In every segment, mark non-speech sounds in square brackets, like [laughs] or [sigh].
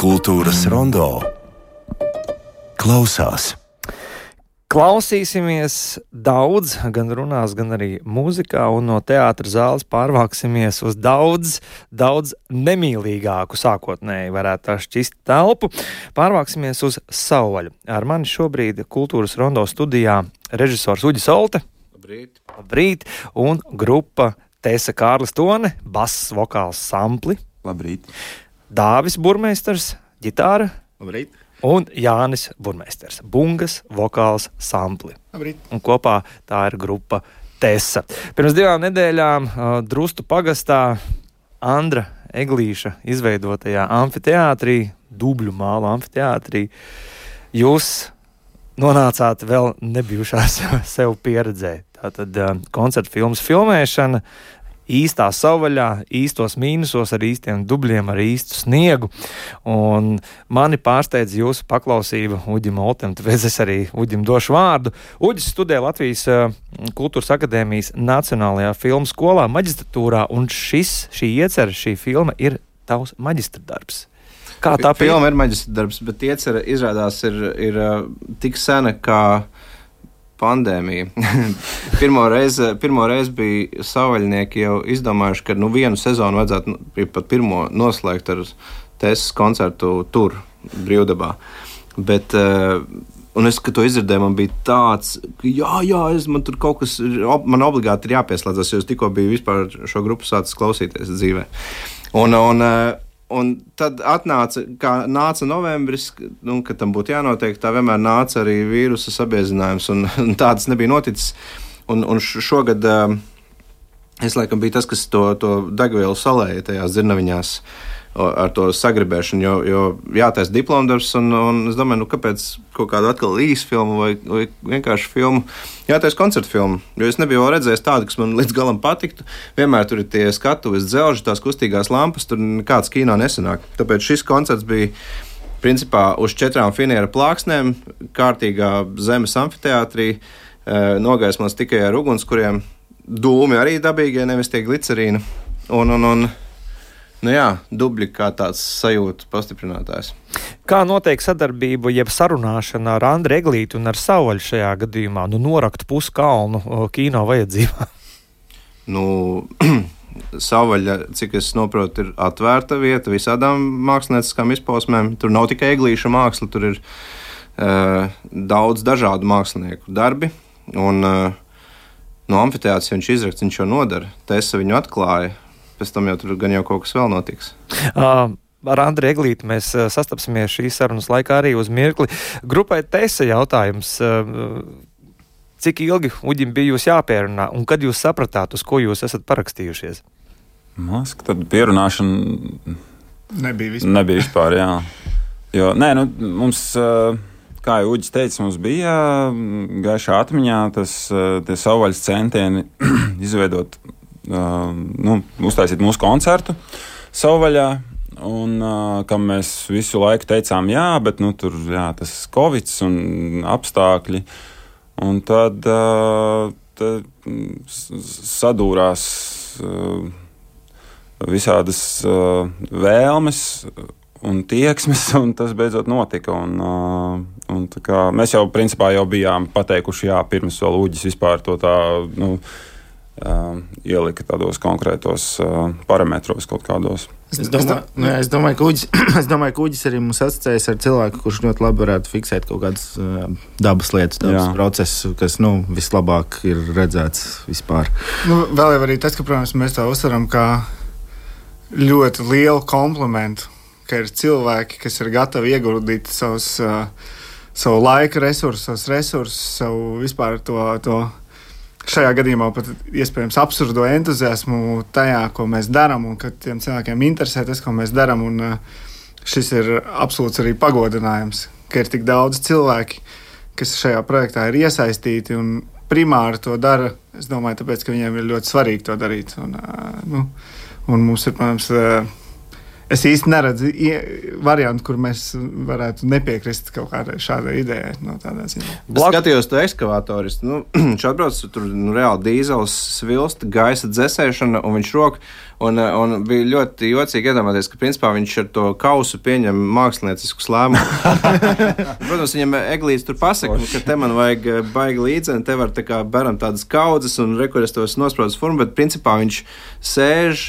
Kultūras rondo klausās. Klausīsimies daudz, gan runās, gan arī mūzikā, un no teātras zāles pārvāksimies uz daudz, daudz nemīlīgāku, sākotnēji varētu šķist telpu. Pārvāksimies uz Sauvaļu. Ar mani šobrīd kultūras rondo studijā režisors Uģis Olte. Labrīt. Labrīt, un grupa Tēsa Kārlis Tone, bass, vokāls sampli. Labrīt. Dāvis Burmeisters, ģitāra. Labrīt. Un Jānis Burmeisters, bungas, vokāls, sampli. Labrīt. Un kopā tā ir grupa Tesa. Pirms divām nedēļām uh, Drustu pagastā Andra Eglīša izveidotajā amfiteātrī, dubļu māla amfiteātrī, jūs nonācāt vēl nebijušās [laughs] sev pieredzē. Tātad uh, koncerta filmas filmēšana, īstā savvaļā, īstos mīnusos, ar īstiem dubļiem, ar īstu sniegu. Un mani pārsteidz jūsu paklausība Uģim Oltam, tāpēc es arī Uģim došu vārdu. Uģis studē Latvijas uh, Kultūras Akadēmijas Nacionālajā filmu skolā, maģistratūrā, un šis, šī iecerē, šī filma ir tavs maģistra darbs. Kā tā filma ir maģistra darbs, bet iecerē izrādās ir, ir uh, tik sena, kā pandēmija. [laughs] pirmo, reizi, pirmo reizi bija savaļnieki jau izdomājuši, ka nu, vienu sezonu vajadzētu nu, pat pirmo noslēgt ar testu koncertu tur, brīvdabā. Bet, uh, Un es, kad to izdzirdēju, man bija tāds, ka, jā, jā, es, man tur kaut kas, man obligāti ir jāpieslēdzas, jo es tikko biju vispār šo grupu sācis klausīties dzīvē. Un, un, uh, Un tad atnāca, kā nāca novembris, nu, kad tam būtu jānotiek, tā vienmēr nāca arī vīrusu sabiezinājums, un, [laughs] un tāds nebija noticis. Un, un šogad es laikam biju tas, kas to, to degvielu salēja tajās dzirnaviņās. Uh, ar to sagribēšanu. Jo, jo jātaisa diplomdarbs, un, un es domāju, nu, kāpēc kaut kādu atkal īsu filmu vai, vai vienkārši filmu. Jātaisa koncertu filmu, jo es nebiju redzējis tādu, kas man līdz galam patiktu. Vienmēr tur ir tie skatuves, dzelži, tās kustīgās lampas, tur nekāds kino nesanāk. Tāpēc šis koncerts bija. Principā uz četrām finieru plāksnēm, kārtīgā zemes amfiteātrī, eh, nogaismots tikai ar ugunskuriem, dūmi arī dabīgie, nevis tie glicerīni. Un, un, un Nu jā, dubļi kā tāds sajūta pastiprinātājs. Kā notiek sadarbība, jeb sarunāšana ar Andru Eglītu un ar Sauvaļu šajā gadījumā, nu norakt puskalnu kino vajadzībā? [laughs] Nu, [clears throat] Savaļa, cik es saprotu, ir atvērta vieta visādām mākslinieckām izpausmēm. Tur nav tikai eglīša māksla, tur ir uh, daudz dažādu mākslinieku darbi. Un, uh, no amfiteātras viņš izrakts, viņš jau nodara. Tesa viņu atklāja pēc tam jau tur gan jau kaut kas vēl notiks. Uh. Ar Andriju Eglītu mēs sastapsimies šīs sarunas laikā arī uz mirkli. Grupai Tesa jautājums. Cik ilgi Uģim bija jūs jāpierunā, un kad jūs sapratāt, uz ko jūs esat parakstījušies? Mask, tad pierunāšana nebija vispār. Nebija vispār jā. Jo, nē, nu, mums, kā jau Uģis teica, mums bija gaišā atmiņā tas savvaļas centieni [clears throat] izveidot nu, uztaisīt mūsu koncertu savvaļā. Un, uh, kam mēs visu laiku teicām, jā, bet nu, tur jā, tas covid un apstākļi. Un tad, uh, sadūrās uh, visādas uh, vēlmes un tieksmes, [laughs] un tas beidzot notika. Un, uh, un, kā, mēs jau principā jau bijām pateikuši, jā, pirms vēl Uģis vispār to tā. Nu, uh, ielika tādos konkrētos uh, parametros kaut kādos. Es domāju, nu, es domāju, ka Uģis, [clears throat] es domāju, ka Uģis arī mums asociējas ar cilvēku, kurš ļoti labi varētu fiksēt kaut kādas uh, dabas lietas, dabas jā. procesus, kas nu, vislabāk ir redzēts vispār. Nu, vēl jau arī tas, ka, protams, mēs to uzsveram kā ļoti lielu komplimentu, ka ir cilvēki, kas ir gatavi ieguldīt savus, uh, savu laika resursus, savus resursus, savu vispār to. to šajā gadījumā pat iespējams absurdo entuziasmu tajā, ko mēs darām, un ka tiem cilvēkiem interesē tas, ko mēs darām. Uh, šis ir absolūts arī pagodinājums, ka ir tik daudz cilvēki, kas šajā projektā ir iesaistīti un primāri to dara. Es domāju, tāpēc, ka viņiem ir ļoti svarīgi to darīt. Un, uh, nu, un mums ir, protams, uh, Es īsti neredzu variantu, kur mēs varētu nepiekrist kaut kādai šādai idejai. No es skatījos to ekskavatoru. Nu, [clears throat] viņš atbrauc tur nu, reāli dīzelis, svilst, gaisa dzēsēšana, un viņš rok. Un, un bija ļoti jocīgi iedomāties, ka principā viņš ar to kausu pieņem mākslinieciskus lēmumus. [laughs] Protams, viņam eglīts tur pasaka, ka te man vajag baigi līdzi, un te var tā kā beram tādas kaudzes un rekurēs tos nospraudas formu, bet principā viņš sēž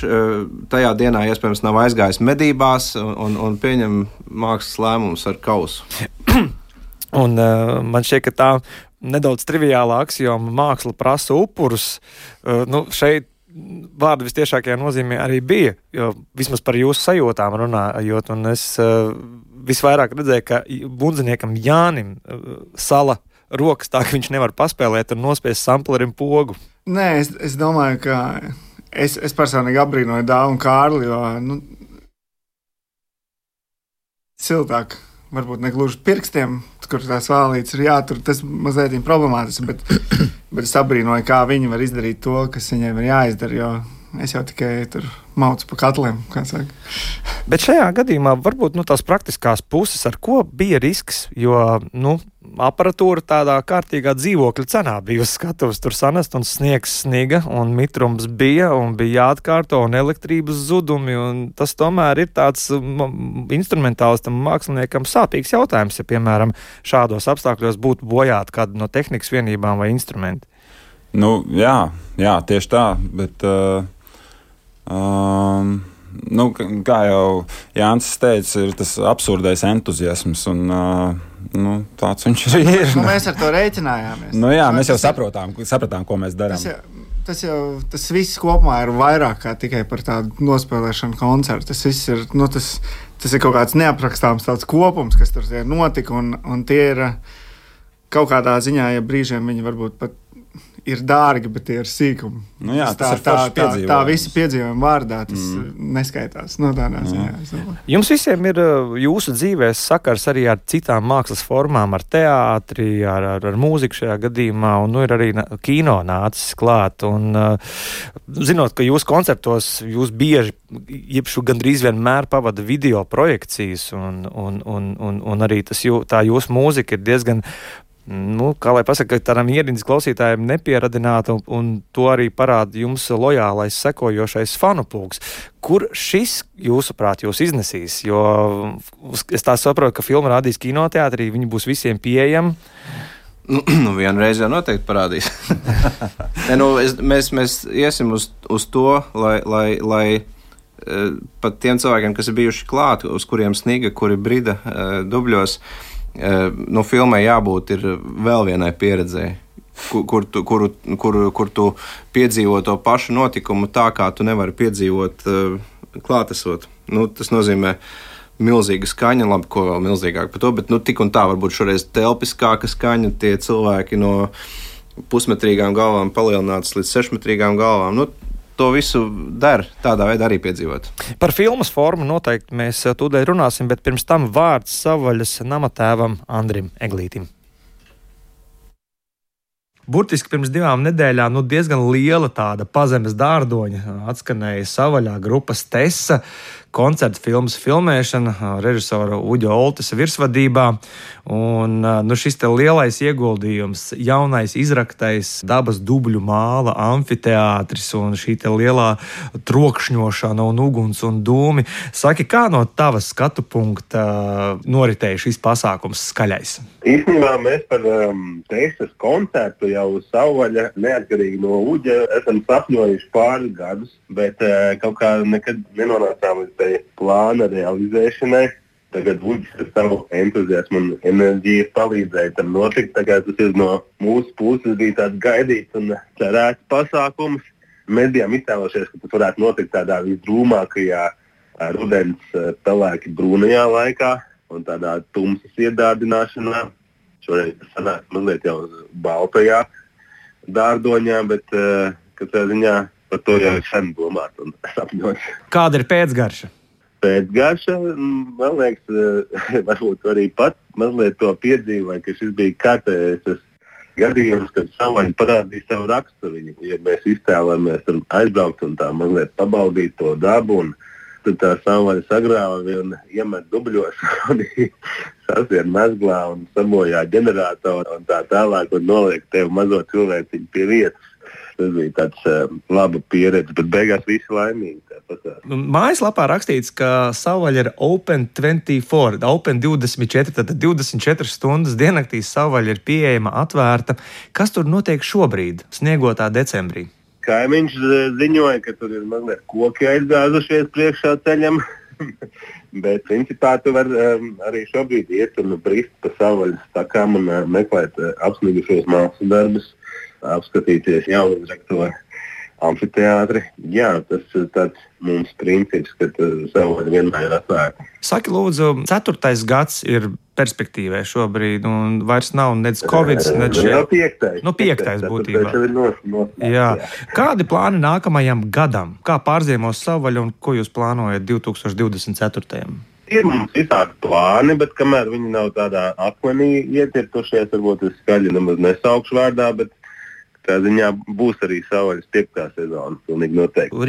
tajā dienā, iespējams, nav aizgājis medībās un, un, un pieņem mākslas lēmumus ar kausu. [clears throat] Un, uh, man šķiet, ka tā nedaudz triviāla axioma māksla prasa upurus. Uh, nu, šeit vārdu visciešākajā nozīmē arī bija. Jo vismaz par jūsu sajūtām runājot, un es uh, visvairāk redzēju, ka bundziniekam Jānim uh, sala rokas tā, ka viņš nevar paspēlēt un nospiest samplerim pogu. Nē, es, es domāju, ka es, es personīgi apbrīnoju Dāvu un Kārli, jo nu, siltāk, varbūt ne gluži pirkstiem, kur tās vālītes ir jātur, tas mazliet problemātiski. Bet, bet es apbrīnoju, kā viņi var izdarīt to, kas viņiem ir jāizdara. Jo es jau tikai tur maucu pa katliem. Bet šajā gadījumā varbūt nu, tās praktiskās puses, ar ko bija risks. Jo nu, aparatūra tādā kārtīgā dzīvokļa cenā bija uz skatuves. Tur sanest un sniegs sniga, un mitrums bija, un bija jāatkārto, un elektrības zudumi. Un tas tomēr ir tāds instrumentālistam māksliniekam sāpīgs jautājums, ja, piemēram, šādos apstākļos būtu bojāta kāda no tehnikas vienībām vai instrumenti. Nu, jā, jā, tieši tā. Bet, uh, um, nu, kā jau Jānis teica, ir tas absurdais entuziasms. Un, uh, Nu, tāds viņš arī ir. Nu, mēs ar to rēķinājāmies. Nu, jā, mēs jau sapratām, sapratām, ko mēs darām. Tas jau, tas jau tas viss kopumā ir vairāk kā tikai par tādu nospēlēšanu koncertu. Tas viss ir, nu, tas, tas ir kaut kāds neaprakstāms kopums, kas tur notika. Un, un tie ir kaut kādā ziņā, ja brīžiem viņi varbūt pat ir dārgi, bet tie ir sīkumi. Nu jā, tā, tā, tā, tā visi piedzīvojumi vārdā tas mm. neskaitās. No tādā ziņā. Jums visiem ir uh, jūsu dzīvēs sakars arī ar citām mākslas formām, ar teātri, ar, ar, ar mūziku šajā gadījumā, un nu, ir arī kino nācis klāt. Un, uh, zinot, ka jūs koncertos jūs bieži, jebšu gandrīz vienmēr pavada video projekcijas, un, un, un, un, un arī tas, jū, tā jūsu mūzika ir diezgan nu, kā lai pasakā, tādam ierīnas klausītājam nepieradināta, un, un to arī parāda jums lojālais sekojošais fanu pulks. Kur šis, jūsuprāt, jūs iznesīs? Jo es tā saprotu, ka filma rādīs kinoteātrī, viņi būs visiem pieejami. Nu, [clears throat] nu vienreiz jau noteikti parādīs. [laughs] ne, nu, es, mēs, mēs iesim uz, uz to, lai, lai, lai uh, pat tiem cilvēkiem, kas ir bijuši klāt, uz kuriem sniga, kuri brida uh, dubļos, uh, nu, filmai jābūt vēl vienai pieredzēji. Kur, kur, tu, kuru, kur, kur tu piedzīvo to pašu notikumu tā, kā tu nevari piedzīvot uh, klātesot. Nu, tas nozīmē, milzīga skaņa, labi, ko vēl milzīgāk par to, bet nu, tik un tā varbūt šoreiz telpiskāka skaņa, tie cilvēki no pusmetrīgām galvām palielināts līdz sešmetrīgām galvām. Nu, to visu dara, tādā veidā arī piedzīvot. Par filmas formu noteikti mēs eh, tūdaļ runāsim, bet pirms tam vārds savaļas namatēvam Andrim Eglītim. Burtiski pirms divām nedēļām nu, diezgan liela tāda pazemes dārdoņa atskanēja savaļā grupas Tesa koncerta filmas filmēšana režisora Uģa Oltes virsvadībā. Un, nu, šis lielais ieguldījums, jaunais izraktais dabas dubļu māla, amfiteātris un šī lielā trokšņošana un uguns un dūmi. Saki, kā no tavas skatu punkta noritēja šis pasākums skaļais? Īstenībā mēs par um, Teisas koncertu jau savvaļa, neatkarīgi no Uģa, esam sapņojuši pāris gadus, bet uh, kaut kā nekad nenonācām līdz tai plāna realizēšanai. Tagad Vuģis ar savu entuziasmu un enerģiju palīdzēja tam notikt. Tas ir no mūsu puses bija tāds gaidīts un cerēts pasākums. Mēs bijām iztēlojušies, ka tas varētu notikt tādā visdrūmākajā rudens pelēki brūnajā laikā un tādā tumsas iedārdināšanā. Šoreiz tas sanāk mazliet jau baltajā dārdoņā, bet katrā ziņā par to jau ir sen domāts un sapņots. Kāda ir pēcgarša? pēcgājušā, man liekas, eh, [laughs] varbūt arī pats mazliet to piedzīvoja, ka šis bija kārtējais gadījums, kad savvaļa parādīja savu raksturu. Ja mēs iztēlojamies un aizbraukt un tā mazliet pabaudīt to dabu, un tad tā savvaļa sagrāva un iemet dubļos, [laughs] un sasien mezglā un sabojā ģeneratoru un tā tālāk, un noliek tev mazo cilvēciņu pie vietas. Tas bija tāds uh, laba pieredze, bet beigās visi laimīgi. Nu, mājaslapā rakstīts, ka savvaļa ir Open 24, Open 24, tad 24 stundas diennaktī savvaļa ir pieejama, atvērta. Kas tur notiek šobrīd, sniegotā decembrī? Kaimiņš ziņoja, ka tur ir mazliet koki aizgāzušies priekšā ceļam. [laughs] Bet, principā, tu vari um, arī šobrīd iet un brist pa savvaļas takām un uh, meklēt uh, apsnigušos mākslas darbus, apskatīties jaunu uzrakto amfiteātri. Jā, tas ir tāds mums princips, ka uh, savvaļa vienmēr ir atvērta. Saki, lūdzu, ceturtais gads ir perspektīvē šobrīd, un vairs nav nec Covid, nec šie... no piektais. Nu, piektais būtībā. Nos, nos, jā. jā. Kādi plāni nākamajam gadam? Kā pārziemos savvaļu un ko jūs plānojat 2024. Ir mums visādi plāni, bet kamēr viņi nav tādā akmenī ietirpušies, varbūt es skaļi nemaz nesaukšu vārdā, bet Tā ziņā būs arī savvaļas piektā sezona.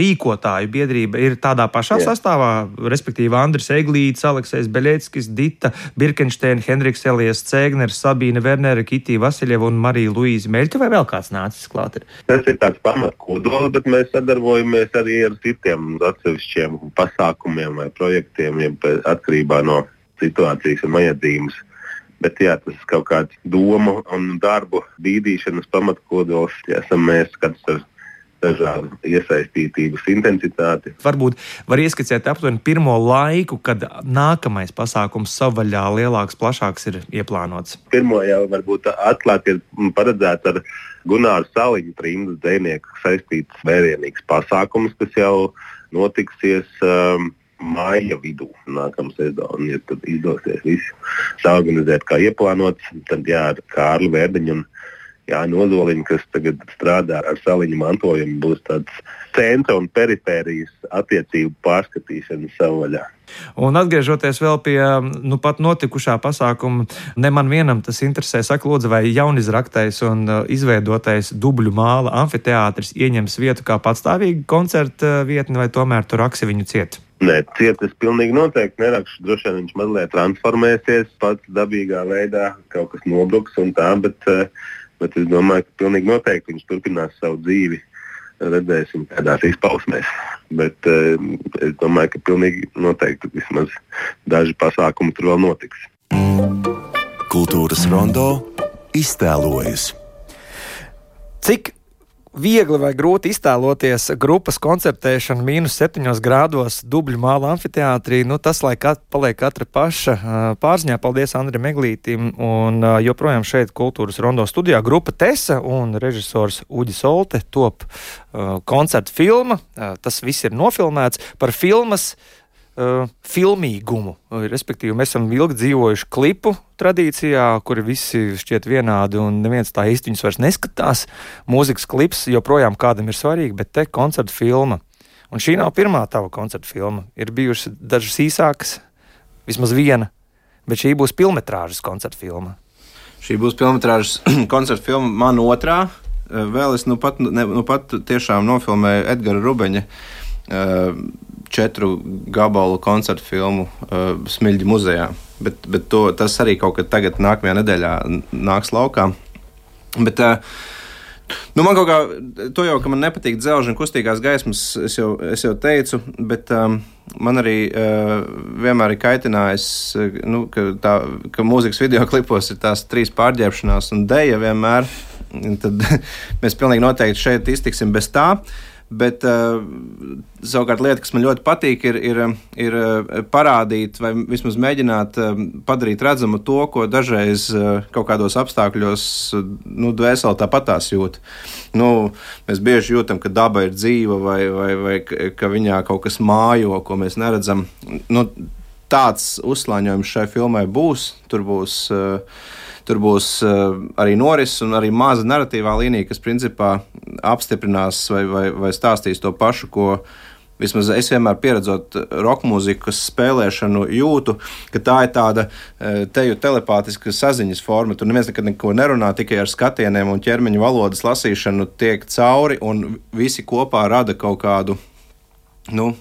Rīkotāju biedrība ir tādā pašā Jā. sastāvā, respektīvi Andris Eglīts, Aleksis Beļeckis, Dita, Birkensteina, Henriks Elijas Cēgners, Sabīne Wernere, Kitija Vasiljeva un Marija Luīza Meļķa vai vēl kāds nācis klāt? Ir? Tas ir tāds pamatkodols, bet mēs sadarbojamies arī ar citiem atsevišķiem pasākumiem vai projektiem, atkarībā no situācijas un vajadzības. Bet jā, tas ir kaut kāds domu un darbu bīdīšanas pamatkodols. Ja esam mēs kāds ar dažādu iesaistītības intensitāti. Varbūt var ieskicēt aptuveni pirmo laiku, kad nākamais pasākums savvaļā lielāks, plašāks ir ieplānots. Pirmo jau varbūt atklāt ir paredzēts ar Gunāru Saliņu trimdas dzēnieku saistīts vērienīgs pasākums, kas jau notiksies. Um, māja vidū nākamā sezona. Ja tad izdosies visu saorganizēt kā ieplānots, tad jā, ar Kārlu Verdiņu un Jānu Ozoliņu, kas tagad strādā ar saliņu mantojumu, būs tāds centra un perifērijas attiecību pārskatīšana savā vaļā. Un atgriežoties vēl pie nu, pat notikušā pasākuma, ne man vienam tas interesē. Saka, lūdzu, vai jaunizraktais un uh, izveidotais dubļu māla amfiteātris ieņems vietu kā patstāvīga koncerta vietne, vai tomēr tur aksi viņu ciet? Nē, cietas pilnīgi noteikti nerakšu. Droši vien viņš mazliet transformēsies pats dabīgā veidā, kaut kas nobruks un tā, bet, eh, bet es domāju, ka pilnīgi noteikti viņš turpinās savu dzīvi. Redzēsim, kādās izpausmēs. Bet uh, es domāju, ka pilnīgi noteikti vismaz daži pasākumi tur vēl notiks. Kultūras rondo iztēlojas. Cik viegli vai grūti iztēloties grupas koncertēšanu mīnus 7 grādos dubļu māla amfiteātrī. Nu, tas, lai kat, paliek katra paša pārziņā, paldies Andrim Eglītim un joprojām šeit kultūras rondo studijā grupa Tesa un režisors Uģis Olte top koncerta filma. Tas viss ir nofilmēts par filmas uh, filmīgumu. Respektīvi, mēs esam ilgi dzīvojuši klipu tradīcijā, kur visi šķiet vienādi un neviens tā īsti viņus vairs neskatās. Mūzikas klips joprojām kādam ir svarīgi, bet te koncerta filma. Un šī nav pirmā tava koncerta filma. Ir bijušas dažas īsākas, vismaz viena, bet šī būs filmas koncerta filma. Šī būs filmas [clears throat] koncerta filma, man otrā. Vēl es nu pat, ne, nu pat tiešām nofilmēju Edgara Rubeņa uh, četru gabalu koncertu filmu uh, Smilģi muzejā. Bet, bet to, tas arī kaut kad tagad, nākamajā nedēļā, nāks laukā. Bet, uh, Nu, man kaut kā, to jau, ka man nepatīk dzelža un kustīgās gaismas, es jau, es jau teicu, bet um, man arī uh, vienmēr ir kaitinājis, nu, ka, tā, ka mūzikas video [laughs] klipos ir tās trīs pārģērbšanās un dēja vienmēr. Tad [laughs] mēs pilnīgi noteikti šeit iztiksim bez tā. Uh, Bet uh, savukārt lieta, kas man ļoti patīk, ir, ir, ir eh, parādīt vai vismaz mēģināt uh, padarīt redzamu to, ko dažreiz kaut kādos apstākļos nu, dvēseli tāpatās jūt. Nu, mēs bieži jūtam, ka daba ir dzīva vai, vai, vai ka viņā kaut kas mājo, ko mēs neredzam. Nu, tāds uzslāņojums šai filmai būs. Tur būs uh, Tur būs uh, arī noris un arī maza narratīvā līnija, kas principā apstiprinās vai, vai, vai stāstīs to pašu, ko vismaz es vienmēr pieredzot roka mūzikas spēlēšanu, jūtu, ka tā ir tāda uh, teju telepātiska saziņas forma. Tur neviens nekad neko nerunā, tikai ar skatieniem un ķermeņa valodas lasīšanu tiek cauri, un visi kopā rada kaut kādu, nu,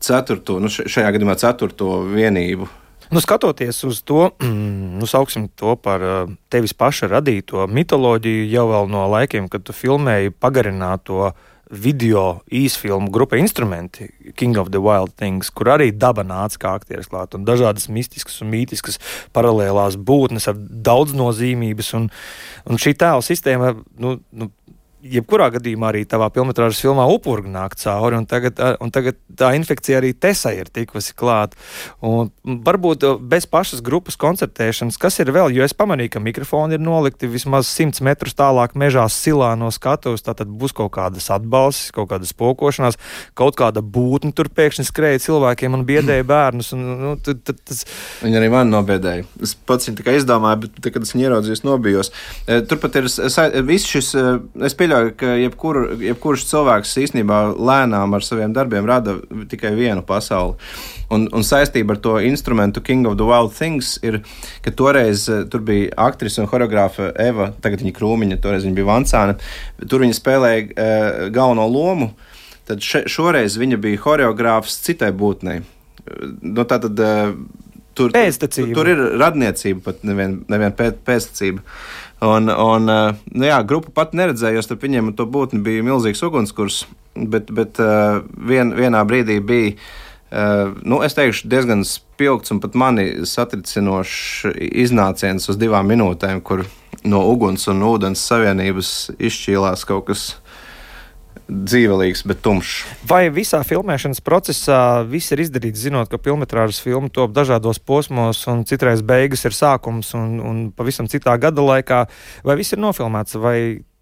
ceturto, nu, šajā gadījumā ceturto vienību Nu, skatoties uz to, nu, sauksim to par uh, tevis paša radīto mitoloģiju jau no laikiem, kad tu filmēji pagarināto video īsfilmu grupa instrumenti, King of the Wild Things, kur arī daba nāca kā aktieris klāt, un dažādas mistiskas un mītiskas paralēlās būtnes ar daudz nozīmības. Un, un šī tēla sistēma nu, nu, jebkurā gadījumā arī tavā filmas filmā upurgi nāk cauri, un tagad, un tagad tā infekcija arī tesai ir tikusi klāta. Varbūt bez pašas grupas koncertēšanas, kas ir vēl, jo es pamanīju, ka mikrofoni ir nolikti vismaz 100 metrus tālāk mežā silā no skatuves, tad būs kaut kādas atbalsts, kaut kādas pokošanās, kaut kāda būtne tur pēkšņi skrēja cilvēkiem un biedēja [clears throat] bērnus. Un, nu, tad, tad, tas... Viņi arī man nobiedēja. Es pats viņu tikai izdomāju, bet, tad, kad es viņu ieraudzīju, nobijos. E, turpat ir viss šis, e, es pieļauju, pieļauju, ka jebkur, jebkurš cilvēks īstenībā lēnām ar saviem darbiem rada tikai vienu pasauli. Un, un saistība ar to instrumentu King of the Wild Things ir, ka toreiz eh, tur bija aktrise un choreogrāfa Eva, tagad viņa krūmiņa, toreiz viņa bija Vancāna. Tur viņa spēlēja uh, galveno lomu. Tad še, šoreiz viņa bija choreogrāfs citai būtnei. Nu, tā tad uh, tur, tur, tur ir radniecība, pat nevien, nevien pēc, pēctecība. Un, un eh, nu jā, grupa pat neredzēja, jo starp viņiem to būtni bija milzīgs ugunskurs, bet, bet eh, vien, vienā brīdī bija. Uh, nu, teikšu, diezgan spilgts un pat mani satricinošs iznāciens uz divām minūtēm, kur no uguns un ūdens savienības izšķīlās kaut kas dzīvelīgs, bet tumšs. Vai visā filmēšanas procesā viss ir izdarīts, zinot, ka filmas filma top dažādos posmos, un citreiz beigas ir sākums, un, un pavisam citā gada laikā, vai viss ir nofilmēts, vai,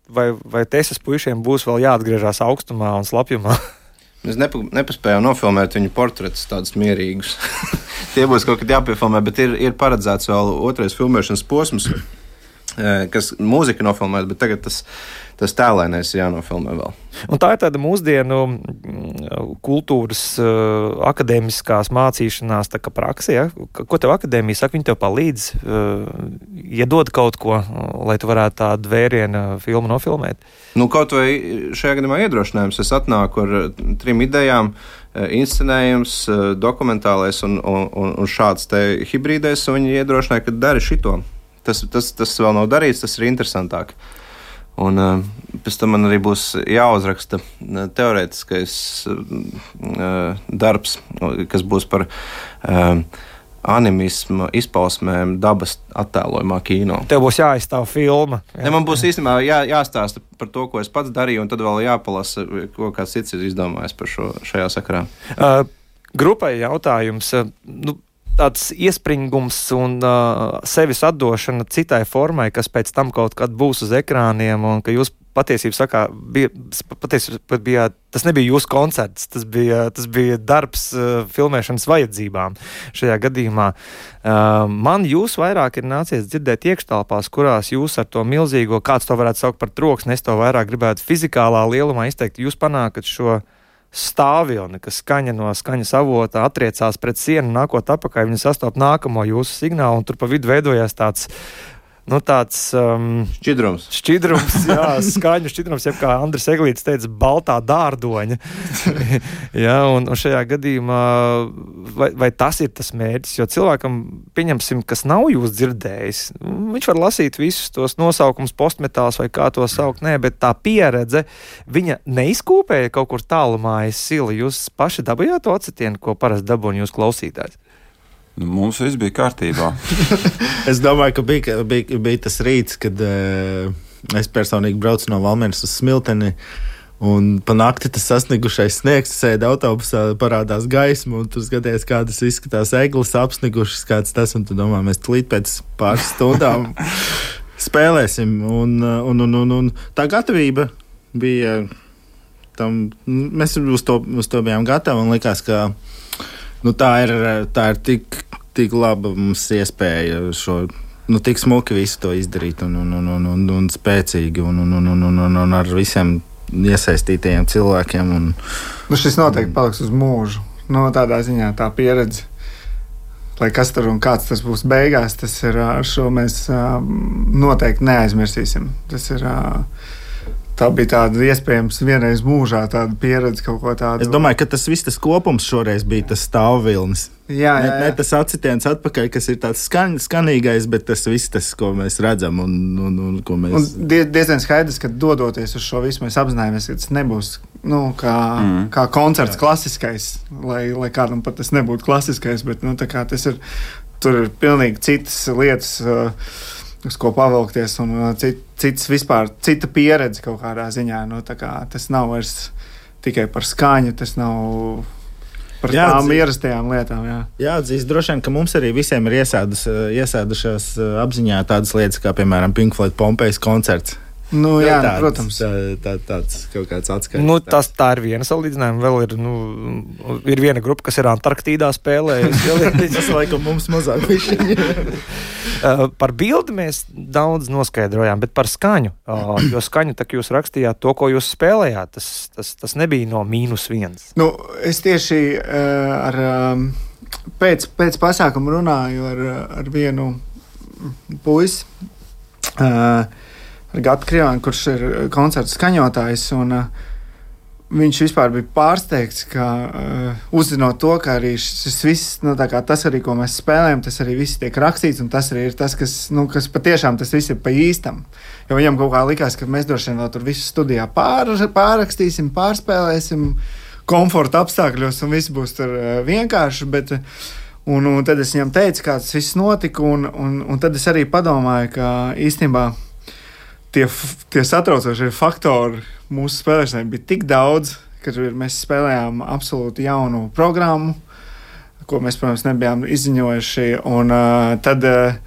vai, vai tēsas puišiem būs vēl jāatgriežas augstumā un slapjumā? [laughs] Mēs nepa, nepaspējām nofilmēt viņu portretus tādus mierīgus. [laughs] Tie būs kaut kad jāpiefilmē, bet ir, ir paredzēts vēl otrais filmēšanas posms, kas mūzika nofilmēta, bet tagad tas tas tēlēnais jānofilmē vēl. Un tā ir tāda mūsdienu kultūras akadēmiskās mācīšanās praksa. Ja? Ko tev akadēmija saka? Viņi tev palīdz, uh, iedod kaut ko, lai tu varētu tādu vērienu filmu nofilmēt. Nu, kaut vai šajā gadījumā iedrošinājums. Es atnāku ar trim idejām. Inscenējums, dokumentālais un, un, un šāds hibrīdais, un viņi iedrošināja, ka dari šito. Tas, tas, tas vēl nav darīts, tas ir interesantāk. Un uh, pēc tam man arī būs jāuzraksta uh, teorētiskais uh, darbs, kas būs par animismu izpausmēm dabas attēlojumā kino. Tev būs jāizstāv filma. Jā. Ne, man būs īstenībā jā, jāstāsta par to, ko es pats darīju, un tad vēl jāpalasa, ko kāds cits ir izdomājis par šo šajā sakarā. Uh, grupai jautājums. Nu, tāds iespringums un uh, sevis atdošana citai formai, kas pēc tam kaut kad būs uz ekrāniem, un ka jūs patiesībā sakā, bija, patiesībā bija, tas nebija jūsu koncerts, tas bija, tas bija darbs uh, filmēšanas vajadzībām. Šajā gadījumā uh, man jūs vairāk ir nācies dzirdēt iekštelpās, kurās jūs ar to milzīgo, kāds to varētu saukt par troksni, es to vairāk gribētu fizikālā lielumā izteikt, jūs panākat šo stāvjoni, kas skaņa no skaņas avota attiecās pret sienu, nākot apakaļ, viņi sastopas nākamo jūsu signālu, un tur pa vidu veidojās tāds nu, tāds um, šķidrums. Šķidrums, jā, [laughs] skaņu šķidrums, jeb kā Andris Eglīts teica, baltā dārdoņa. [laughs] jā, un, un šajā gadījumā, vai, vai tas ir tas mērķis? Jo cilvēkam, pieņemsim, kas nav jūs dzirdējis, viņš var lasīt visus tos nosaukumus, postmetāls vai kā to saukt, nē, bet tā pieredze, viņa neizkūpēja kaut kur tālumā aiz sila. Jūs paši dabūjāt to acitienu, ko parasti dabūjāt jūs klausītājs. Nu, mums viss bija kārtībā. [laughs] es domāju, ka bija, bija, bija tas rīts, kad uh, es personīgi braucu no Valmieras uz Smilteni. Un pa nakti tas sasniegušais sniegs, sēdi autobusā, parādās gaisma, un tur skaties, kādas izskatās eglis, apsnigušas, kāds tas, un tu domā, mēs tulīt pēc pāris stundām [laughs] spēlēsim. Un, un, un, un, un tā gatavība bija tam, mēs uz to, uz to bijām gatavi, un likās, ka nu, tā, ir, tā ir tik, tik laba mums iespēja šo. Nu, tik smuki visu to izdarīt, un, un, un, un, un, un spēcīgi, un, un, un, un, un, un, ar visiem iesaistītajiem cilvēkiem. Un, nu, šis noteikti paliks uz mūžu. No nu, tādā ziņā tā pieredze, lai kas tur un kāds tas būs beigās, tas ir šo mēs noteikti neaizmirsīsim. Tas ir tā bija tāda iespējams vienreiz mūžā tāda pieredze, kaut ko tādu. Es domāju, ka tas viss tas kopums šoreiz bija tas stāvvilnis. Jā, Ne, jā, ne jā. tas atsitiens atpakaļ, kas ir tāds skan, skanīgais, bet tas viss, tas, ko mēs redzam un, un, un ko Un mēs. die, diezgan skaidrs, ka dodoties uz šo visu, mēs apzināmies, ka tas nebūs nu, kā, mm. kā koncerts klasiskais, lai, lai kādam pat tas nebūtu klasiskais, bet nu, tas ir, tur ir pilnīgi citas lietas, uh, uz ko pavilkties, un uh, cit, cits vispār, cita pieredze kaut kādā ziņā. Nu, kā tas nav vairs tikai par skaņu, tas nav par Jā, tām ierastajām lietām. Jā. Jāatzīst, droši vien, ka mums arī visiem ir iesēdus, iesēdušās eh, apziņā tādas lietas, kā piemēram Pink Floyd Pompejas koncerts. Nu, jā, Tāds, protams. Tā, tā, tāds kaut kāds atskaites. Nu, tas, tā ir viena salīdzinājuma. Vēl ir, nu, ir viena grupa, kas ir Antarktīdā spēlējusi. [laughs] tas laikam mums mazāk [laughs] bija. Uh, par bildi mēs daudz noskaidrojām, bet par skaņu. Uh, jo skaņu, tā kā jūs rakstījāt to, ko jūs spēlējāt, tas, tas, tas nebija no mīnus viens. Nu, es tieši uh, ar, um, pēc, pēc pasākuma runāju ar, ar vienu puisi, uh, ar Gatu Krievānu, kurš ir koncerta skaņotājs. Un, uh, viņš vispār bija pārsteigts, ka uh, uzzinot to, ka arī šis viss, nu, tas arī, ko mēs spēlējam, tas arī viss tiek rakstīts, un tas arī ir tas, kas, nu, kas patiešām tas viss ir pa īstam. Jo viņam kaut kā likās, ka mēs droši vien vēl tur visu studijā pār, pārrakstīsim, pārspēlēsim komforta apstākļos, un viss būs tur uh, vienkārši. Bet, uh, Un, un tad es viņam teicu, kā tas viss notika, un, un, un tad es arī padomāju, ka īstenībā tie, tie satraucošie faktori mūsu spēlēšanai bija tik daudz, ka mēs spēlējām absolūti jaunu programmu, ko mēs, protams, nebijām izziņojuši. Un uh, tad uh,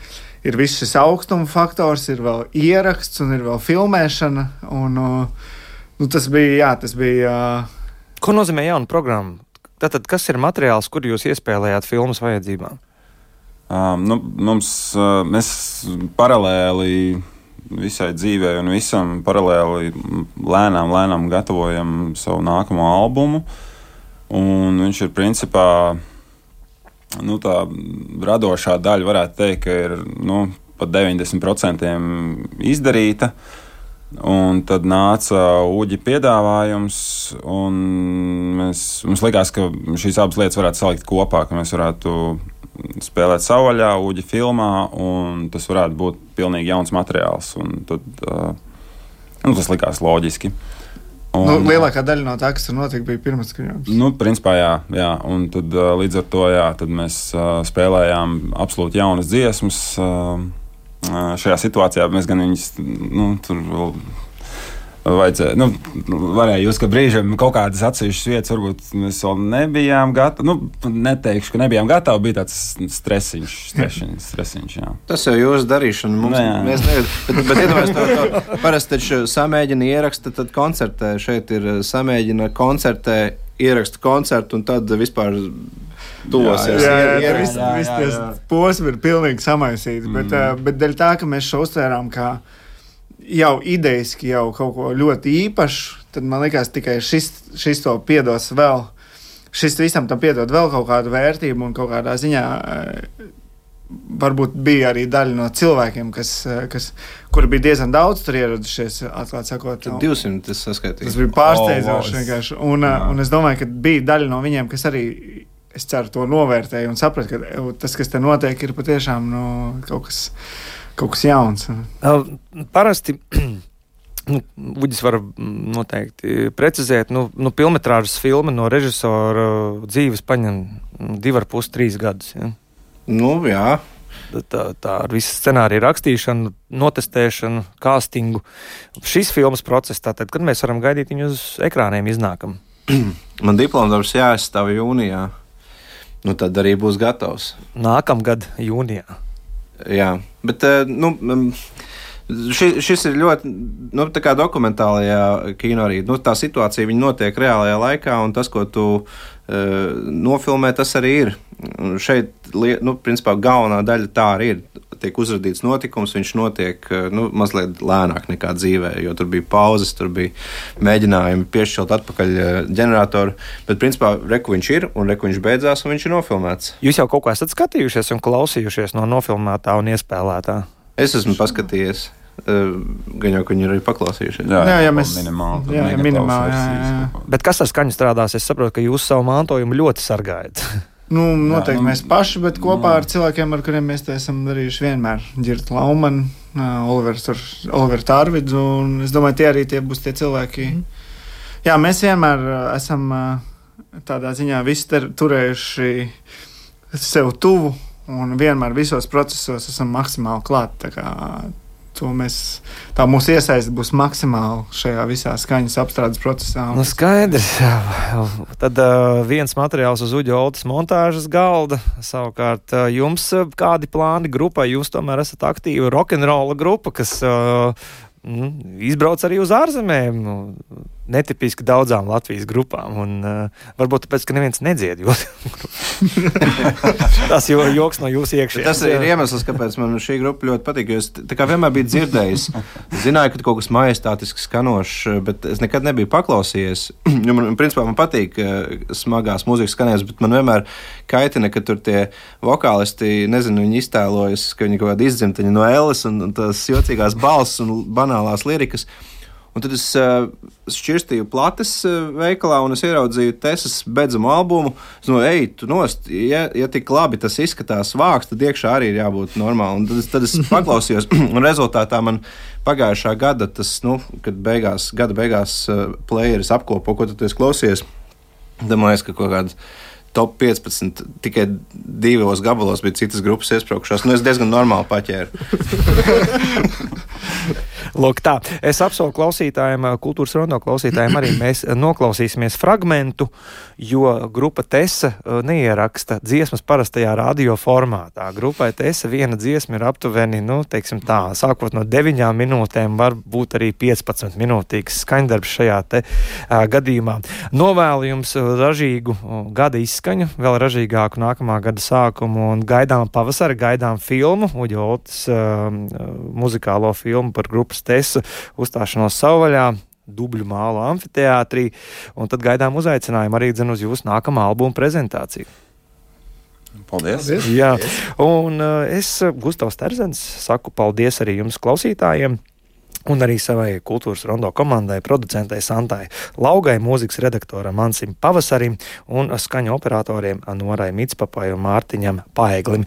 ir viss šis augstuma faktors, ir vēl ieraksts un ir vēl filmēšana. Un, uh, nu, tas bija, jā, tas bija. Uh, Ko nozīmē jauna programma? Tātad, kas ir materiāls, kur jūs iespējējāt filmas vajadzībām? Um, nu, mums, uh, mēs paralēli visai dzīvē un visam paralēli lēnām, lēnām gatavojam savu nākamo albumu. Un viņš ir principā nu, tā radošā daļa, varētu teikt, ka ir nu, pat 90% izdarīta. Un tad nāca Uģi piedāvājums, un mēs, mums likās, ka šīs abas lietas varētu salikt kopā, ka mēs varētu spēlēt savvaļā, Uģi filmā, un tas varētu būt pilnīgi jauns materiāls. Tad, uh, nu, tas likās loģiski. un, nu, lielākā daļa no tā, kas tur notika, bija pirmais skaņojums. Nu, principā, jā, jā. Un tad, līdz ar to jā, mēs spēlējām absolūti jaunas dziesmas. Šajā situācijā mēs gan viņus nu, tur vēl. Vajadzēja, nu, varēja jūs, ka brīžiem kaut kādas atsevišķas vietas, varbūt mēs vēl nebijām gatavi. Nu, neteikšu, ka nebijām gatavi. Bija tāds stresiņš, stresiņš, stresiņš jā. Tas jau jūsu darīšana. Mums, Nē, jā. mēs nevaram. Bet, bet iedomājieties, to, to parasti taču samēģina ieraksta, tad koncertē. Šeit ir eh, samēģina koncertē, ieraksta koncertu un tad vispār tuvosies. Jā, jā, Ier- jā, ieraksta. viss, jā, viss jā, tas jā. posms ir pilnīgi samaisīts. Mm. Bet, uh, bet dēļ tā, ka mēs šo uztvērām kā jau idejiski, jau kaut ko ļoti īpašu, tad man liekas, tikai šis, šis to piedos vēl. Šis visam tam piedod vēl kaut kādu vērtību un kaut kādā ziņā. eh, Varbūt bija arī daļa no cilvēkiem, kas, eh, kas, kuri bija diezgan daudz tur ieradušies. Atklāti sakot, un- 200 tas saskaitīja. Tas bija pārsteidzoši. Oh, wow. vienkārši. un, uh, un es domāju, ka bija daļa no viņiem, kas arī, es ceru, to novērtēja un saprata, ka "Ew, tas, kas te notiek, ir patiešām nu, kaut, kas, kaut kas jauns. Uh, Parasti. [clears throat] Nu, Uģis var mm, noteikti precizēt, nu, nu filmas filma no režisora dzīves paņem mm, divi ar pus, trīs gadus. Ja? Nu, jā. Tā, tā ar visu scenāriju rakstīšanu, notestēšanu, castingu. Šis filmas process, tātad, kad mēs varam gaidīt viņu uz ekrāniem, iznākam. [clears throat] Man diploms darbs jāizstāv jūnijā. Nu, tad arī būs gatavs. Nākamgad, jūnijā. Jā, bet eh, nu, mm, ši, šis ir ļoti nu, dokumentālajā kino arī. Nu, tā situācija notiek reālajā laikā, un tas, ko tu uh, nofilmē, tas arī ir. Un Šeit, nu, principā, galvenā daļa tā arī ir. Tiek uzrādīts notikums, viņš notiek eh, nu, mazliet lēnāk nekā dzīvē, jo tur bija pauzes, tur bija mēģinājumi piešķirt atpakaļ eh, ģeneratoru. Bet, principā, reku viņš ir, un reku viņš beidzās, un viņš ir nofilmēts. Jūs jau kaut ko esat skatījušies un klausījušies no nofilmētā un iespēlētā. Es esmu paskatījies. Gan jau, ka viņi ir arī paklausījušies. Jā, Jā, jā, mēs- minimāli. jā, jā, minimāli, jā, jā. Bet kas ar skaņu strādās? Es saprotu, ka jūs savu mantojumu ļoti sargājat. [laughs] Nu, noteikti nu, mēs paši, bet kopā jā. ar cilvēkiem, ar kuriem mēs esam darījuši vienmēr. Girta Laumana, Tārvids, un es domāju, tie arī tie būs tie cilvēki. Jā, mēs vienmēr esam tādā ziņā turējuši sev tuvu un vienmēr visos procesos esam maksimāli klāti. To mēs, tā mūsu iesaiste būs maksimāli šajā visā skaņas apstrādes procesā. Nu, skaidrs. Tad uh, viens materiāls uz Uģa Oltas montāžas galda. Savukārt uh, jums kādi plāni grupai? Jūs tomēr esat aktīva rokenrola grupa, kas uh, izbrauc arī uz ārzemēm. Netipiski daudzām Latvijas grupām. Un, uh, varbūt tāpēc, ka neviens nedzied. [laughs] Jo... Tas jau ir joks no jūsu iekšā. Tas ir iemesls, kāpēc man šī grupa ļoti patīk. jo Es vienmēr biju dzirdējis, zināju, ka kaut kas majestātisks skanošs, bet es nekad nebiju paklausījies. [clears throat] Jo man, principā, man patīk eh, smagās mūzikas skanējums, bet man vienmēr kaitina, ka tur tie vokālisti, nezinu, viņi iztēlojas, ka viņi kaut kāda izdzimtaņa no Elles un un tās jocīgās balss un banālās lirikas. Un tad es uh, šķirstīju plates uh, veikalā, un es ieraudzīju Tesas bedzamu albumu. Es domāju, ej, tu nost, ja, ja tik labi tas izskatās vāks, tad iekšā arī ir jābūt normāli. Un tad, tad es [laughs] paklausījos, [clears throat] un rezultātā man pagājušā gada, tas, nu, kad beigās, gada beigās uh, playeris apkopo, ko tu esi klausies. Liekas, ka kaut kāda top 15 tikai divos gabalos bija citas grupas iesprūkušās. Nu, es diezgan normāli paķēru. [laughs] Lūk, tā. Es apsolu klausītājiem, kultūras rondo klausītājiem, arī [clears throat] mēs noklausīsimies fragmentu, jo grupa Tesa neieraksta dziesmas parastajā radio formātā. Grupai Tesa viena dziesma ir aptuveni, nu, teiksim tā, sākot no 9 minūtēm, varbūt arī 15 minūtīgs skaņdarbs šajā te uh, gadījumā. Novēlu jums ražīgu gada izskaņu, vēl ražīgāku nākamā gada sākumu un gaidām pavasara, gaidām filmu, Uģoltas uh, muzikālo filmu par grupas Tesa uzstāšanos savvaļā. Dubļu mālu amfiteātrī, un tad gaidām uzaicinājumu arī dzen uz jūsu nākamā albuma prezentāciju. Paldies! Jā, un uh, es, Gustavs Terzens, saku paldies arī jums, klausītājiem. Un arī savai kultūras rondo komandai, producentei Santai Laugai, mūzikas redaktoram Ansim Pavasarim un skaņu operatoriem Norai Mitspapai un Mārtiņam Paeglim.